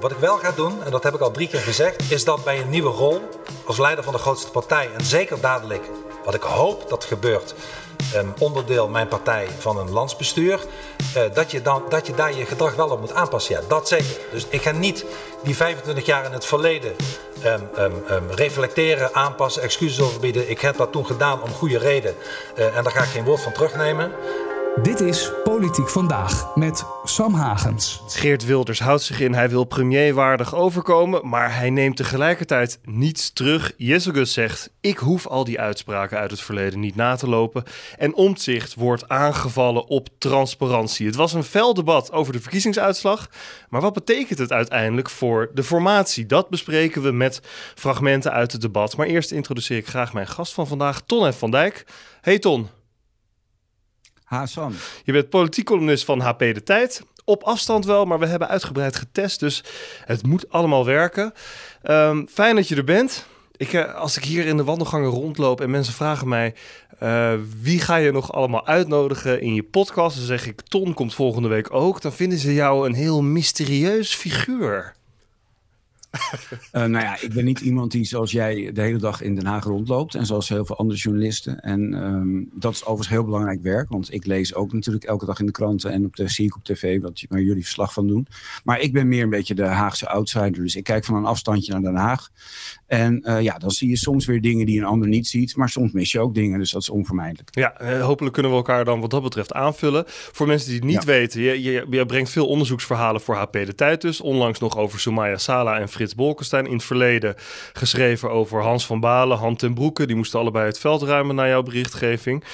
Wat ik wel ga doen, en dat heb ik al drie keer gezegd, is dat bij een nieuwe rol als leider van de grootste partij, en zeker dadelijk, wat ik hoop dat gebeurt, um, onderdeel mijn partij van een landsbestuur, uh, dat, je dan, dat je daar je gedrag wel op moet aanpassen. Ja, dat zeker. Dus ik ga niet die 25 jaar in het verleden um, um, reflecteren, aanpassen, excuses overbieden. Ik heb dat toen gedaan om goede reden uh, en daar ga ik geen woord van terugnemen. Dit is Politiek Vandaag met Sam Hagens. Geert Wilders houdt zich in, hij wil premierwaardig overkomen, maar hij neemt tegelijkertijd niets terug. Jezus zegt, ik hoef al die uitspraken uit het verleden niet na te lopen. En Omtzigt wordt aangevallen op transparantie. Het was een fel debat over de verkiezingsuitslag, maar wat betekent het uiteindelijk voor de formatie? Dat bespreken we met fragmenten uit het debat. Maar eerst introduceer ik graag mijn gast van vandaag, Ton F. van Dijk. Hey Ton. Hassan. Je bent politiek columnist van HP De Tijd. Op afstand wel, maar we hebben uitgebreid getest, dus het moet allemaal werken. Um, fijn dat je er bent. Ik, uh, als ik hier in de wandelgangen rondloop en mensen vragen mij... Uh, wie ga je nog allemaal uitnodigen in je podcast? Dan zeg ik, Ton komt volgende week ook. Dan vinden ze jou een heel mysterieus figuur. Uh, nou ja, ik ben niet iemand die zoals jij de hele dag in Den Haag rondloopt. En zoals heel veel andere journalisten. En um, dat is overigens heel belangrijk werk. Want ik lees ook natuurlijk elke dag in de kranten en op de, zie ik op tv wat, waar jullie verslag van doen. Maar ik ben meer een beetje de Haagse outsider. Dus ik kijk van een afstandje naar Den Haag. En uh, ja, dan zie je soms weer dingen die een ander niet ziet. Maar soms mis je ook dingen. Dus dat is onvermijdelijk. Ja, uh, hopelijk kunnen we elkaar dan wat dat betreft aanvullen. Voor mensen die het niet ja. weten. Je, je, je, brengt veel onderzoeksverhalen voor HP De Tijd dus. Onlangs nog over Sumaya Sala en Frits Bolkestein. In het verleden geschreven over Hans van Balen, Han ten Broeke. Die moesten allebei het veld ruimen na jouw berichtgeving.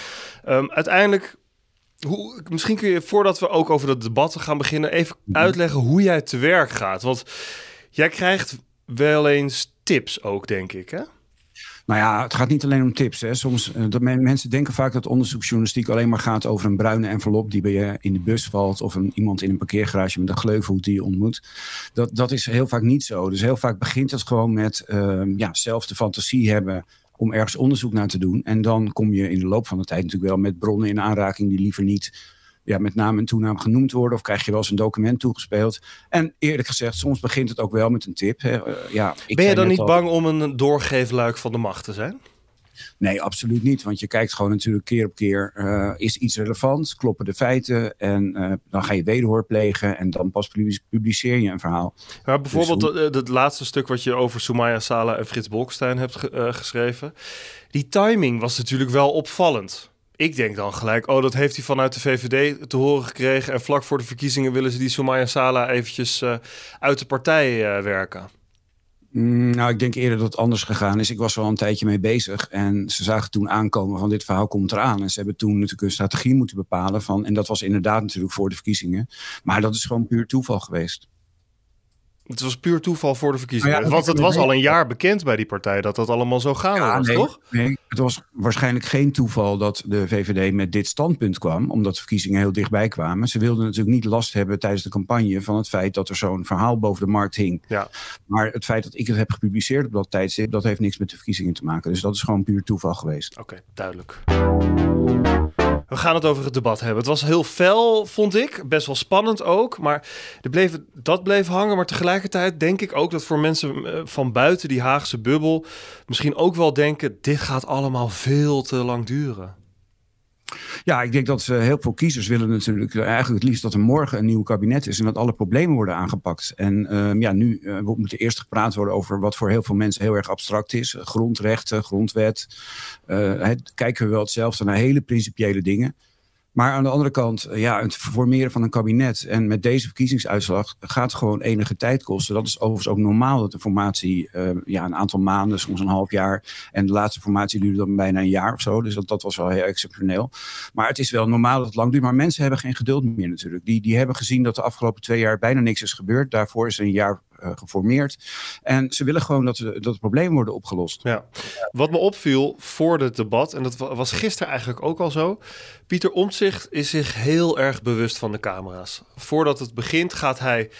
Um, uiteindelijk hoe, misschien kun je, voordat we ook over dat debat gaan beginnen, even uitleggen hoe jij te werk gaat. Want jij krijgt wel eens tips ook, denk ik, hè? Nou ja, het gaat niet alleen om tips. Hè. Soms, uh, dat men, mensen denken vaak dat onderzoeksjournalistiek alleen maar gaat over een bruine envelop die bij je in de bus valt. Of een, iemand in een parkeergarage met een gleufhoed die je ontmoet. Dat, dat is heel vaak niet zo. Dus heel vaak begint het gewoon met uh, ja, zelf de fantasie hebben om ergens onderzoek naar te doen. En dan kom je in de loop van de tijd natuurlijk wel met bronnen in aanraking die liever niet ja, met naam en toenaam genoemd worden. Of krijg je wel eens een document toegespeeld. En eerlijk gezegd, soms begint het ook wel met een tip. Hè. Uh, ja, ik ben je dan niet al... bang om een doorgeefluik van de macht te zijn? Nee, absoluut niet. Want je kijkt gewoon natuurlijk keer op keer. Uh, is iets relevant? Kloppen de feiten? En uh, dan ga je wederhoor plegen. En dan pas publiceer je een verhaal. Maar bijvoorbeeld dus, het, het laatste stuk wat je over Sumaya Sala en Frits Bolkestein hebt ge geschreven. Die timing was natuurlijk wel opvallend. Ik denk dan gelijk, oh, dat heeft hij vanuit de VVD te horen gekregen. En vlak voor de verkiezingen willen ze die Sumaya Sala eventjes uh, uit de partij uh, werken. Mm, nou, ik denk eerder dat het anders gegaan is. Ik was er al een tijdje mee bezig. En ze zagen toen aankomen van dit verhaal komt eraan. En ze hebben toen natuurlijk een strategie moeten bepalen van... en dat was inderdaad natuurlijk voor de verkiezingen. Maar dat is gewoon puur toeval geweest. Het was puur toeval voor de verkiezingen. Ja, Want het was al een jaar bekend bij die partij dat dat allemaal zo gaan ja, was, nee, toch? Nee, het was waarschijnlijk geen toeval dat de VVD met dit standpunt kwam, omdat de verkiezingen heel dichtbij kwamen. Ze wilden natuurlijk niet last hebben tijdens de campagne van het feit dat er zo'n verhaal boven de markt hing. Ja. Maar het feit dat ik het heb gepubliceerd op dat tijdstip, dat heeft niks met de verkiezingen te maken. Dus dat is gewoon puur toeval geweest. Oké, okay, duidelijk. We gaan het over het debat hebben. Het was heel fel, vond ik. Best wel spannend ook. Maar er bleef, dat bleef hangen. Maar tegelijkertijd denk ik ook dat voor mensen van buiten die Haagse bubbel... misschien ook wel denken... dit gaat allemaal veel te lang duren. Ja, ik denk dat uh, heel veel kiezers willen natuurlijk eigenlijk het liefst dat er morgen een nieuw kabinet is en dat alle problemen worden aangepakt. En uh, ja, nu uh, moet er eerst gepraat worden over wat voor heel veel mensen heel erg abstract is. grondrechten, grondwet. Het, kijken we wel hetzelfde naar hele principiële dingen. Maar aan de andere kant, ja, het formeren van een kabinet en met deze verkiezingsuitslag gaat gewoon enige tijd kosten. Dat is overigens ook normaal dat de formatie uh, ja, een aantal maanden, soms een half jaar. En de laatste formatie duurde dan bijna een jaar of zo. Dus dat, dat was wel heel exceptioneel. Maar het is wel normaal dat het lang duurt. Maar mensen hebben geen geduld meer natuurlijk. Die, die hebben gezien dat de afgelopen twee jaar bijna niks is gebeurd. Daarvoor is een jaar geformeerd. En ze willen gewoon dat, dat het probleem worden opgelost. Ja. Wat me opviel voor het debat, en dat was gisteren eigenlijk ook al zo. Pieter Omtzigt is zich heel erg bewust van de camera's. Voordat het begint gaat hij...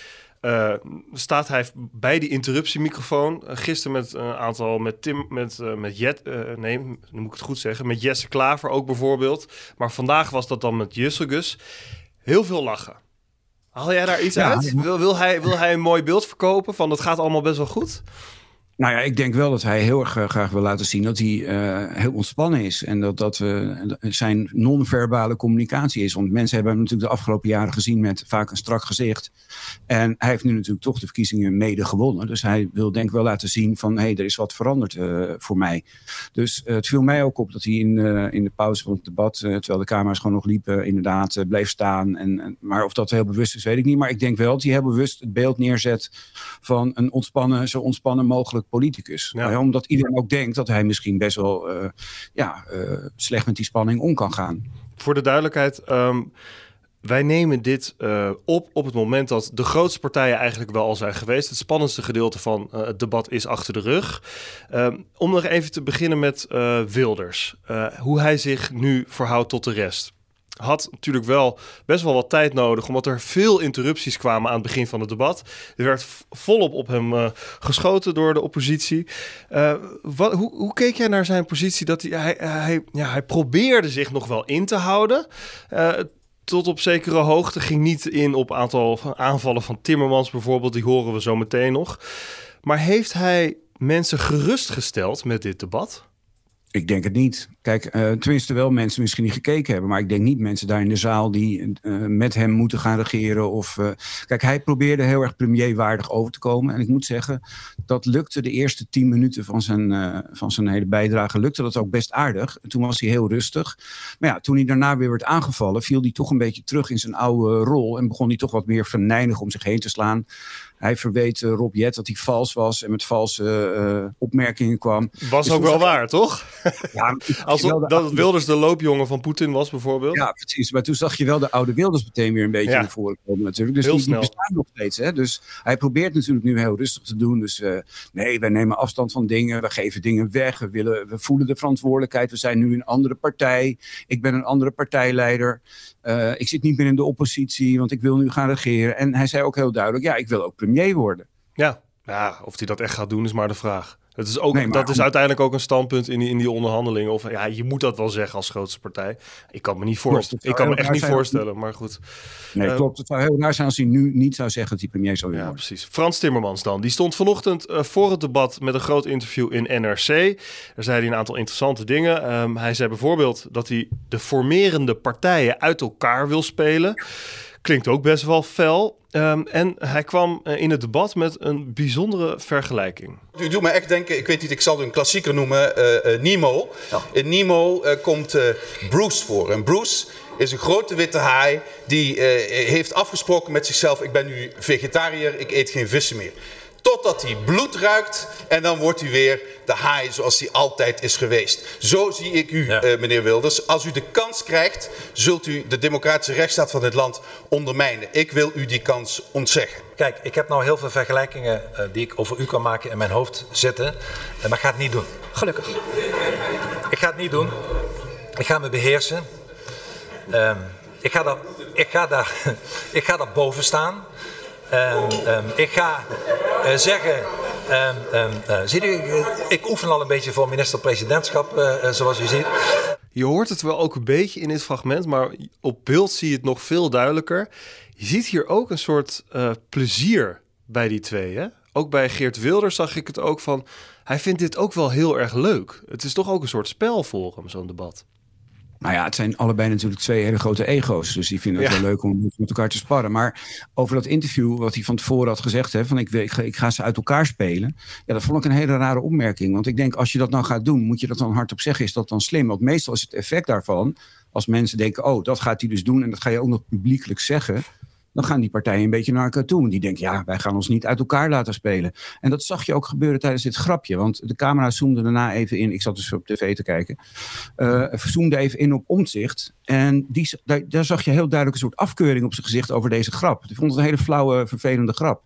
Uh, staat hij bij die interruptiemicrofoon. Uh, gisteren met een aantal, met Tim, met, met Jet, nee, dan moet ik het goed zeggen, met Jesse Klaver ook bijvoorbeeld. Maar vandaag was dat dan met Jussegus. Heel veel lachen. Haal jij daar iets uit? Wil, wil, hij, wil hij een mooi beeld verkopen van dat gaat allemaal best wel goed? Nou ja, ik denk wel dat hij heel erg graag wil laten zien dat hij uh, heel ontspannen is. En dat dat uh, zijn non-verbale communicatie is. Want mensen hebben hem natuurlijk de afgelopen jaren gezien met vaak een strak gezicht. En hij heeft nu natuurlijk toch de verkiezingen mede gewonnen. Dus hij wil denk ik wel laten zien van hé, hey, er is wat veranderd voor mij. Dus het viel mij ook op dat hij in, in de pauze van het debat, terwijl de camera's gewoon nog liepen, inderdaad bleef staan. En, en, maar of dat heel bewust is, weet ik niet. Maar ik denk wel dat hij heel bewust het beeld neerzet van een ontspannen, zo ontspannen mogelijk politicus. Ja. Omdat iedereen ook denkt dat hij misschien best wel uh, ja, uh, slecht met die spanning om kan gaan. Voor de duidelijkheid, um, wij nemen dit uh, op op het moment dat de grootste partijen eigenlijk wel al zijn geweest. Het spannendste gedeelte van het debat is achter de rug. Um, om nog even te beginnen met Wilders. hoe hij zich nu verhoudt tot de rest had natuurlijk wel best wel wat tijd nodig, omdat er veel interrupties kwamen aan het begin van het debat. Er werd volop op hem uh, geschoten door de oppositie. Uh, wat, hoe, hoe, keek jij naar zijn positie? Dat hij, hij, ja, hij probeerde zich nog wel in te houden. Uh, tot op zekere hoogte ging niet in op aantal aanvallen van Timmermans bijvoorbeeld. Die horen we zo meteen nog. Maar heeft hij mensen gerustgesteld met dit debat? Ik denk het niet. Kijk, uh, tenminste wel mensen misschien die gekeken hebben. Maar ik denk niet mensen daar in de zaal die uh, met hem moeten gaan regeren. Of, uh, kijk, hij probeerde heel erg premierwaardig over te komen. En ik moet zeggen, dat lukte de eerste tien minuten van zijn, van zijn hele bijdrage. Lukte dat ook best aardig. En toen was hij heel rustig. Maar ja, toen hij daarna weer werd aangevallen, viel hij toch een beetje terug in zijn oude rol. En begon hij toch wat meer verneinig om zich heen te slaan. Hij verweet Rob Jet dat hij vals was en met valse opmerkingen kwam. Was dus ook wel waar, toch? Ja, Als dat, dat Wilders de loopjongen van Poetin was, bijvoorbeeld. Ja, precies. Maar toen zag je wel de oude Wilders meteen weer een beetje naar voren komen, natuurlijk. Dus heel die, bestaan nog steeds. Hè? Dus hij probeert natuurlijk nu heel rustig te doen. Dus uh, nee, wij nemen afstand van dingen. We geven dingen weg. We, willen, we voelen de verantwoordelijkheid. We zijn nu een andere partij. Ik ben een andere partijleider. Uh, ik zit niet meer in de oppositie, want ik wil nu gaan regeren. En hij zei ook heel duidelijk: ja, ik wil ook premier worden. Ja, ja of hij dat echt gaat doen, is maar de vraag. Het is ook, nee, dat is uiteindelijk ook een standpunt in die, in die onderhandelingen. Of ja, je moet dat wel zeggen als grootste partij. Ik kan me niet voorstellen. Ik kan me echt niet voorstellen, maar goed. Nee, uh, klopt. Het zou heel raar zijn als hij nu niet zou zeggen dat hij premier zou worden. Ja, precies. Frans Timmermans dan. Die stond vanochtend uh, voor het debat met een groot interview in NRC. Daar zei hij een aantal interessante dingen. Um, hij zei bijvoorbeeld dat hij de formerende partijen uit elkaar wil spelen. Klinkt ook best wel fel. Um, en hij kwam uh, in het debat met een bijzondere vergelijking. U doet me echt denken, ik weet niet, ik zal het een klassieker noemen, uh, uh, Nemo. Ja. In Nemo komt Bruce voor. En Bruce is een grote witte haai die heeft afgesproken met zichzelf, ik ben nu vegetariër, ik eet geen vissen meer. Totdat hij bloed ruikt en dan wordt hij weer de haai zoals hij altijd is geweest. Zo zie ik u, ja. uh, meneer Wilders. Als u de kans krijgt, zult u de democratische rechtsstaat van dit land ondermijnen. Ik wil u die kans ontzeggen. Kijk, ik heb nou heel veel vergelijkingen uh, die ik over u kan maken in mijn hoofd zitten. Uh, maar ik ga het niet doen. Gelukkig. Ik ga het niet doen. Ik ga me beheersen. Um, ik, ga daar, ik, ga daar, ik ga daar boven staan. Um, um, ik ga uh, zeggen, um, uh, ziet u, ik oefen al een beetje voor minister-presidentschap, uh, zoals u ziet. Je hoort het wel ook een beetje in dit fragment, maar op beeld zie je het nog veel duidelijker. Je ziet hier ook een soort plezier bij die twee. Hè? Ook bij Geert Wilders zag ik het ook van. Hij vindt dit ook wel heel erg leuk. Het is toch ook een soort spel voor zo'n debat. Nou ja, het zijn allebei natuurlijk twee hele grote ego's. Dus die vinden het ja. wel leuk om met elkaar te sparren. Maar over dat interview, wat hij van tevoren had gezegd: hè, van ik, ik, ik ga ze uit elkaar spelen. Ja, dat vond ik een hele rare opmerking. Want ik denk, als je dat nou gaat doen, moet je dat dan hardop zeggen. Is dat dan slim? Want meestal is het effect daarvan. Als mensen denken, oh, dat gaat hij dus doen. En dat ga je ook nog publiekelijk zeggen dan gaan die partijen een beetje naar elkaar toe. Die denken, ja, wij gaan ons niet uit elkaar laten spelen. En dat zag je ook gebeuren tijdens dit grapje. Want de camera zoomde daarna even in. Ik zat dus op tv te kijken. Uh, zoomde even in op omzicht. En die, daar, zag je heel duidelijk een soort afkeuring op zijn gezicht over deze grap. Die vond het een hele flauwe, vervelende grap.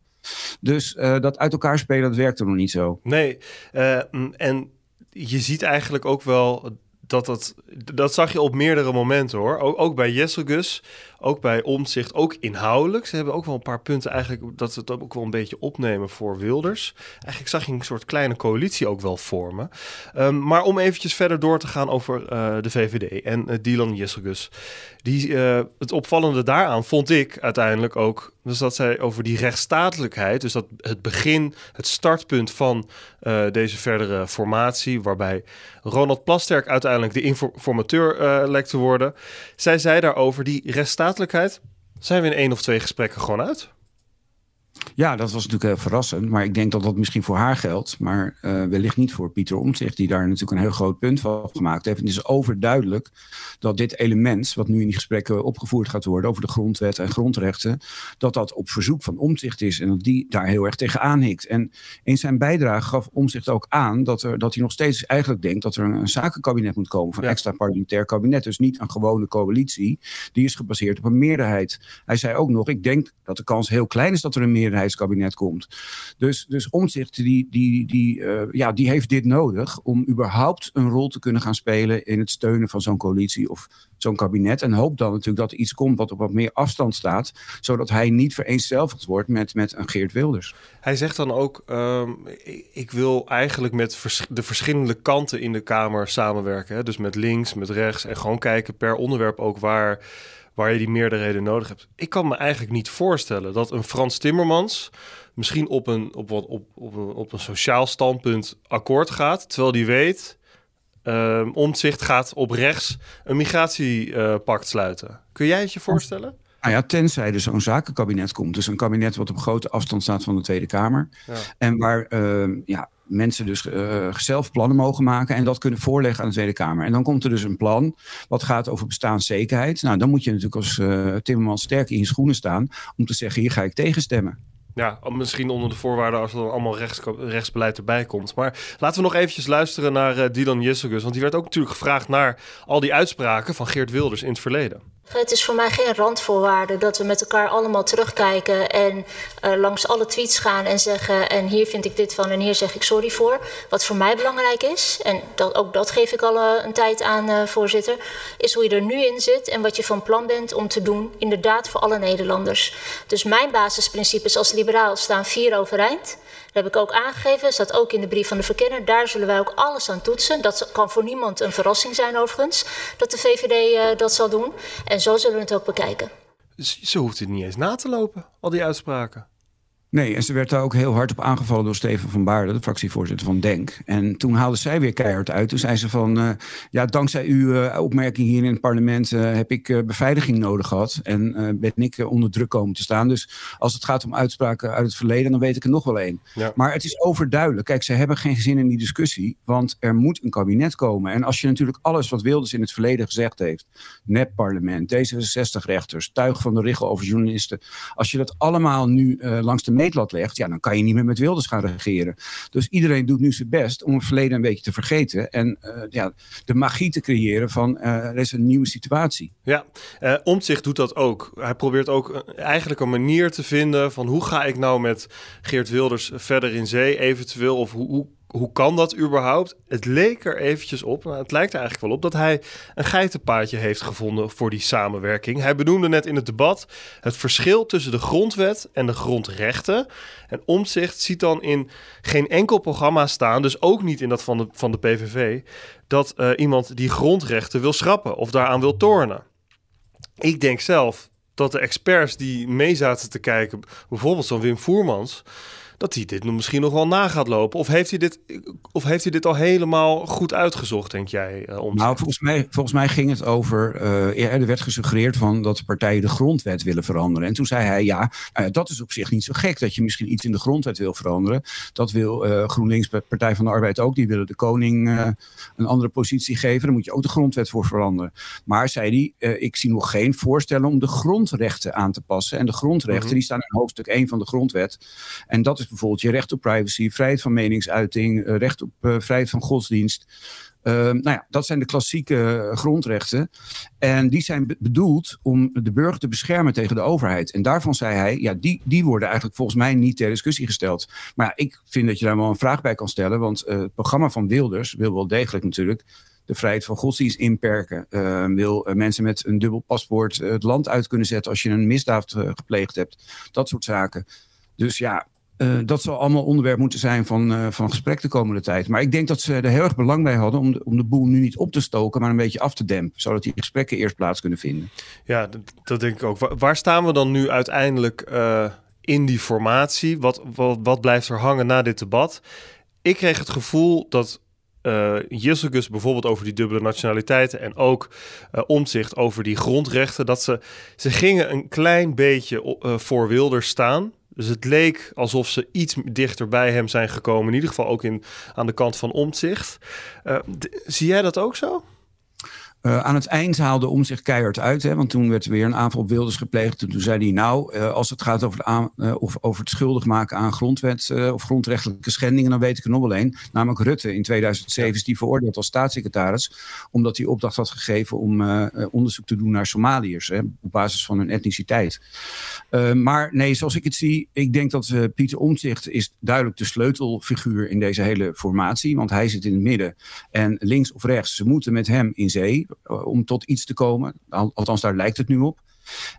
Dus uh, dat uit elkaar spelen, dat werkte nog niet zo. Nee, uh, en je ziet eigenlijk ook wel dat, dat, dat zag je op meerdere momenten hoor. Ook, ook bij Jesselgus, ook bij Omzicht, ook inhoudelijk. Ze hebben ook wel een paar punten eigenlijk dat ze het ook wel een beetje opnemen voor Wilders. Eigenlijk zag je een soort kleine coalitie ook wel vormen. Um, maar om eventjes verder door te gaan over uh, de VVD en uh, Dylan Jesselgus. Die, uh, het opvallende daaraan vond ik uiteindelijk ook Dus dat zij over die rechtsstatelijkheid, dus dat het begin, het startpunt van uh, deze verdere formatie, waarbij Ronald Plasterk uiteindelijk de informateur uh, lijkt te worden. Zij zei daarover, die rechtsstatelijkheid, zijn we in één of twee gesprekken gewoon uit? Ja, dat was natuurlijk heel verrassend. Maar ik denk dat dat misschien voor haar geldt. Maar uh, wellicht niet voor Pieter Omtzigt, die daar natuurlijk een heel groot punt van gemaakt heeft. En het is overduidelijk dat dit element, wat nu in die gesprekken opgevoerd gaat worden over de grondwet en grondrechten, dat dat op verzoek van Omtzigt is. En dat die daar heel erg tegen aanhikt. En in zijn bijdrage gaf Omtzigt ook aan dat, er, dat hij nog steeds eigenlijk denkt dat er een, zakenkabinet moet komen. Van een extra parlementair kabinet. Dus niet een gewone coalitie. Die is gebaseerd op een meerderheid. Hij zei ook nog, ik denk dat de kans heel klein is dat er een meerderheidskabinet komt. Dus, dus Omtzigt, die, die, die, uh, ja, die heeft dit nodig om überhaupt een rol te kunnen gaan spelen in het steunen van zo'n coalitie of zo'n kabinet. En hoopt dan natuurlijk dat er iets komt wat op wat meer afstand staat, zodat hij niet vereenzelvigd wordt met, met een Geert Wilders. Hij zegt dan ook, um, ik wil eigenlijk met de verschillende kanten in de Kamer samenwerken. Hè? Dus met links, met rechts en gewoon kijken per onderwerp ook waar waar je die meerderheden nodig hebt. Ik kan me eigenlijk niet voorstellen dat een Frans Timmermans misschien op een, op, wat, op, op, een, op een sociaal standpunt akkoord gaat, terwijl die weet, uh, omzicht gaat op rechts een migratiepact sluiten. Kun jij het je voorstellen? Nou ja, tenzij er zo'n zakenkabinet komt. Dus een kabinet wat op grote afstand staat van de Tweede Kamer. Ja. En waar uh, ja, mensen dus uh, zelf plannen mogen maken en dat kunnen voorleggen aan de Tweede Kamer. En dan komt er dus een plan wat gaat over bestaanszekerheid. Nou, dan moet je natuurlijk als uh, Timmermans sterk in je schoenen staan om te zeggen, hier ga ik tegenstemmen. Ja, misschien onder de voorwaarden als er dan allemaal rechts, rechtsbeleid erbij komt. Maar laten we nog eventjes luisteren naar uh, Dylan Jessegus. Want die werd ook natuurlijk gevraagd naar al die uitspraken van Geert Wilders in het verleden. Het is voor mij geen randvoorwaarde dat we met elkaar allemaal terugkijken en uh, langs alle tweets gaan en zeggen: en hier vind ik dit van en hier zeg ik sorry voor. Wat voor mij belangrijk is, en dat, ook dat geef ik al uh, een tijd aan, uh, voorzitter, is hoe je er nu in zit en wat je van plan bent om te doen, inderdaad voor alle Nederlanders. Dus mijn basisprincipes als liberaal staan vier overeind. Dat heb ik ook aangegeven, staat ook in de brief van de verkenner. Daar zullen wij ook alles aan toetsen. Dat kan voor niemand een verrassing zijn overigens, dat de VVD uh, dat zal doen. En zo zullen we het ook bekijken. Ze hoeft het niet eens na te lopen, al die uitspraken. Nee, en ze werd daar ook heel hard op aangevallen door Steven van Baarden, de fractievoorzitter van Denk. En toen haalde zij weer keihard uit. Toen zei ze van, uh, ja, dankzij uw uh, opmerking hier in het parlement uh, heb ik beveiliging nodig gehad. En ben ik onder druk komen te staan. Dus als het gaat om uitspraken uit het verleden, dan weet ik er nog wel één. Ja. Maar het is overduidelijk. Kijk, ze hebben geen zin in die discussie, want er moet een kabinet komen. En als je natuurlijk alles wat Wilders in het verleden gezegd heeft, net parlement, D66-rechters, tuig van de richel over journalisten. Als je dat allemaal nu langs de meetlat legt, ja, dan kan je niet meer met Wilders gaan regeren. Dus iedereen doet nu zijn best om het verleden een beetje te vergeten. En uh, ja, de magie te creëren van uh, er is een nieuwe situatie. Ja, uh, Omtzigt doet dat ook. Hij probeert ook eigenlijk een manier te vinden van hoe ga ik nou met Geert Wilders verder in zee eventueel. Of hoe, hoe hoe kan dat überhaupt? Het leek er eventjes op, nou, het lijkt er eigenlijk wel op, dat hij een geitenpaadje heeft gevonden voor die samenwerking. Hij benoemde net in het debat het verschil tussen de grondwet en de grondrechten. En Omtzigt ziet dan in geen enkel programma staan, dus ook niet in dat van de, van de PVV, dat uh, iemand die grondrechten wil schrappen of daaraan wil tornen. Ik denk zelf dat de experts die mee zaten te kijken, bijvoorbeeld zo'n Wim Voermans dat hij dit misschien nog wel na gaat lopen? Of heeft hij dit, of heeft hij dit al helemaal goed uitgezocht, denk jij? Uh, nou, volgens mij, volgens mij ging het over. Uh, er werd gesuggereerd van dat de partijen de grondwet willen veranderen. En toen zei hij: ja, uh, dat is op zich niet zo gek dat je misschien iets in de grondwet wil veranderen. Dat wil uh, GroenLinks, Partij van de Arbeid ook. Die willen de koning een andere positie geven. Daar moet je ook de grondwet voor veranderen. Maar zei hij: ik zie nog geen voorstellen om de grondrechten aan te passen. En de grondrechten mm -hmm. die staan in hoofdstuk 1 van de grondwet. En dat is bijvoorbeeld je recht op privacy, vrijheid van meningsuiting, uh, recht op uh, vrijheid van godsdienst. Uh, nou ja, dat zijn de klassieke grondrechten. En die zijn bedoeld om de burger te beschermen tegen de overheid. En daarvan zei hij, ja, die, die worden eigenlijk volgens mij niet ter discussie gesteld. Maar ik vind dat je daar wel een vraag bij kan stellen. Want het programma van Wilders wil wel degelijk natuurlijk de vrijheid van godsdienst inperken. Uh, wil mensen met een dubbel paspoort het land uit kunnen zetten als je een misdaad gepleegd hebt. Dat soort zaken. Dus ja, uh, dat zal allemaal onderwerp moeten zijn van, uh, van gesprek de komende tijd. Maar ik denk dat ze er heel erg belang bij hadden om de, om de boel nu niet op te stoken, maar een beetje af te dempen. Zodat die gesprekken eerst plaats kunnen vinden. Ja, dat, denk ik ook. Waar, staan we dan nu uiteindelijk uh, in die formatie? Wat, wat, blijft er hangen na dit debat? Ik kreeg het gevoel dat uh, bijvoorbeeld over die dubbele nationaliteiten en ook omzicht over die grondrechten, dat ze, ze gingen een klein beetje voor Wilders staan. Dus het leek alsof ze iets dichter bij hem zijn gekomen, in ieder geval ook in, aan de kant van omzicht. zie jij dat ook zo? Uh, aan het eind haalde om zich keihard uit. Hè, want toen werd er weer een aanval op Wilders gepleegd. En toen zei hij, nou, uh, als het gaat over, de aan, uh, of over het schuldig maken aan grondwet of grondrechtelijke schendingen, dan weet ik er nog wel één. Namelijk Rutte in 2007 is die veroordeeld als staatssecretaris. Omdat hij opdracht had gegeven om onderzoek te doen naar Somaliërs. Hè, op basis van hun etniciteit. maar nee, zoals ik het zie, ik denk dat Pieter Omtzigt is duidelijk de sleutelfiguur in deze hele formatie. Want hij zit in het midden. En links of rechts, ze moeten met hem in zee. Eh, om tot iets te komen. Althans, daar lijkt het nu op.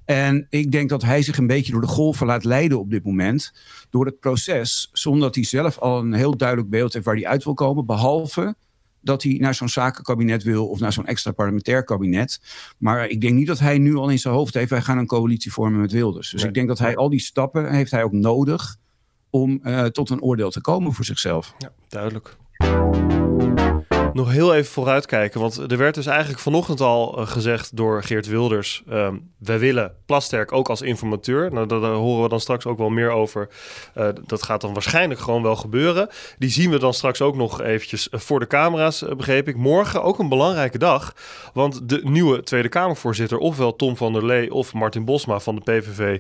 En ik denk dat hij zich een beetje door de golven laat leiden op dit moment. Door het proces, zonder dat hij zelf al een heel duidelijk beeld heeft waar hij uit wil komen. Behalve dat hij naar zo'n zakenkabinet wil of naar zo'n extra parlementair kabinet. Maar ik denk niet dat hij nu al in zijn hoofd heeft, wij gaan een coalitie vormen met Wilders. Dus ik denk dat hij al die stappen heeft hij ook nodig om uh, tot een oordeel te komen voor zichzelf. Ja, duidelijk nog heel even vooruitkijken. Want er werd dus eigenlijk vanochtend al uh, gezegd door Geert Wilders... Um, wij willen Plasterk ook als informateur. Nou, daar, horen we dan straks ook wel meer over. Uh, dat gaat dan waarschijnlijk gewoon wel gebeuren. Die zien we dan straks ook nog eventjes uh, voor de camera's, begreep ik. Morgen ook een belangrijke dag. Want de nieuwe Tweede Kamervoorzitter... ofwel Tom van der Lee of Martin Bosma van de PVV...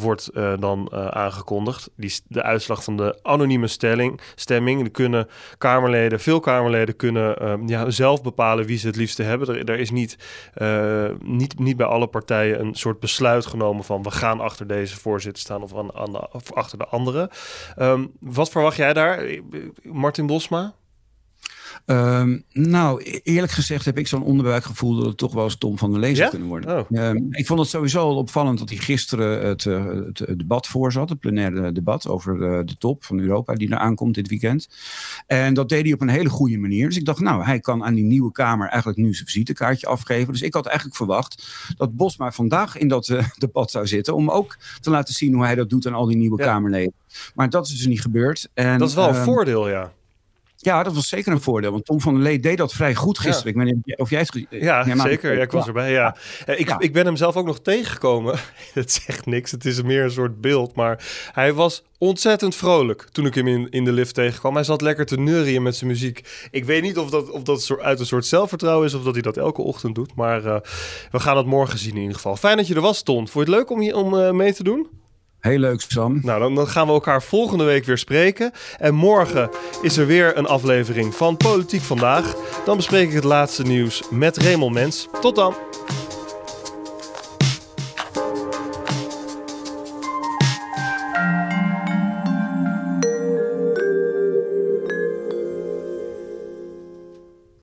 wordt dan aangekondigd. Die, de uitslag van de anonieme stelling, stemming. Er kunnen Kamerleden, veel Kamerleden kunnen uh, ja, zelf bepalen wie ze het liefste hebben. Er, is niet, uh, niet, niet bij alle partijen een soort besluit genomen van we gaan achter deze voorzitter staan of, aan, de, of achter de andere. Um, wat verwacht jij daar, Martin Bosma? Um, nou, e-, eerlijk gezegd heb ik zo'n onderbuikgevoel dat het toch wel eens Tom van der zou ja? kunnen worden. Oh. Um, ik vond het sowieso al opvallend dat hij gisteren het, uh, het, het debat voorzat, het plenaire debat over de, de, top van Europa die er aankomt dit weekend. En dat deed hij op een hele goede manier. Dus ik dacht, nou, hij kan aan die nieuwe Kamer eigenlijk nu zijn visitekaartje afgeven. Dus ik had eigenlijk verwacht dat Bosma vandaag in dat uh, debat zou zitten om ook te laten zien hoe hij dat doet aan al die nieuwe ja. Kamerleden. Maar dat is dus niet gebeurd. En, dat is wel een um, voordeel, ja. Ja, dat was zeker een voordeel. Want Tom van der Lee deed dat vrij goed gisteren. Ja. Ik weet niet of jij het... Ja, ja zeker. Ja, ik was erbij, ja. ja. Ik, ik ben hem zelf ook nog tegengekomen. het zegt niks. Het is meer een soort beeld. Maar hij was ontzettend vrolijk toen ik hem in, in de lift tegenkwam. Hij zat lekker te neurien met zijn muziek. Ik weet niet of dat, of dat uit een soort zelfvertrouwen is... of dat hij dat elke ochtend doet. Maar uh, we gaan het morgen zien in ieder geval. Fijn dat je er was, Ton. Vond je het leuk om, hier, om uh, mee te doen? Heel leuk, Sam. Nou, dan, dan, gaan we elkaar volgende week weer spreken. En morgen is er weer een aflevering van Politiek Vandaag. Dan bespreek ik het laatste nieuws met Raymond Mens. Tot dan!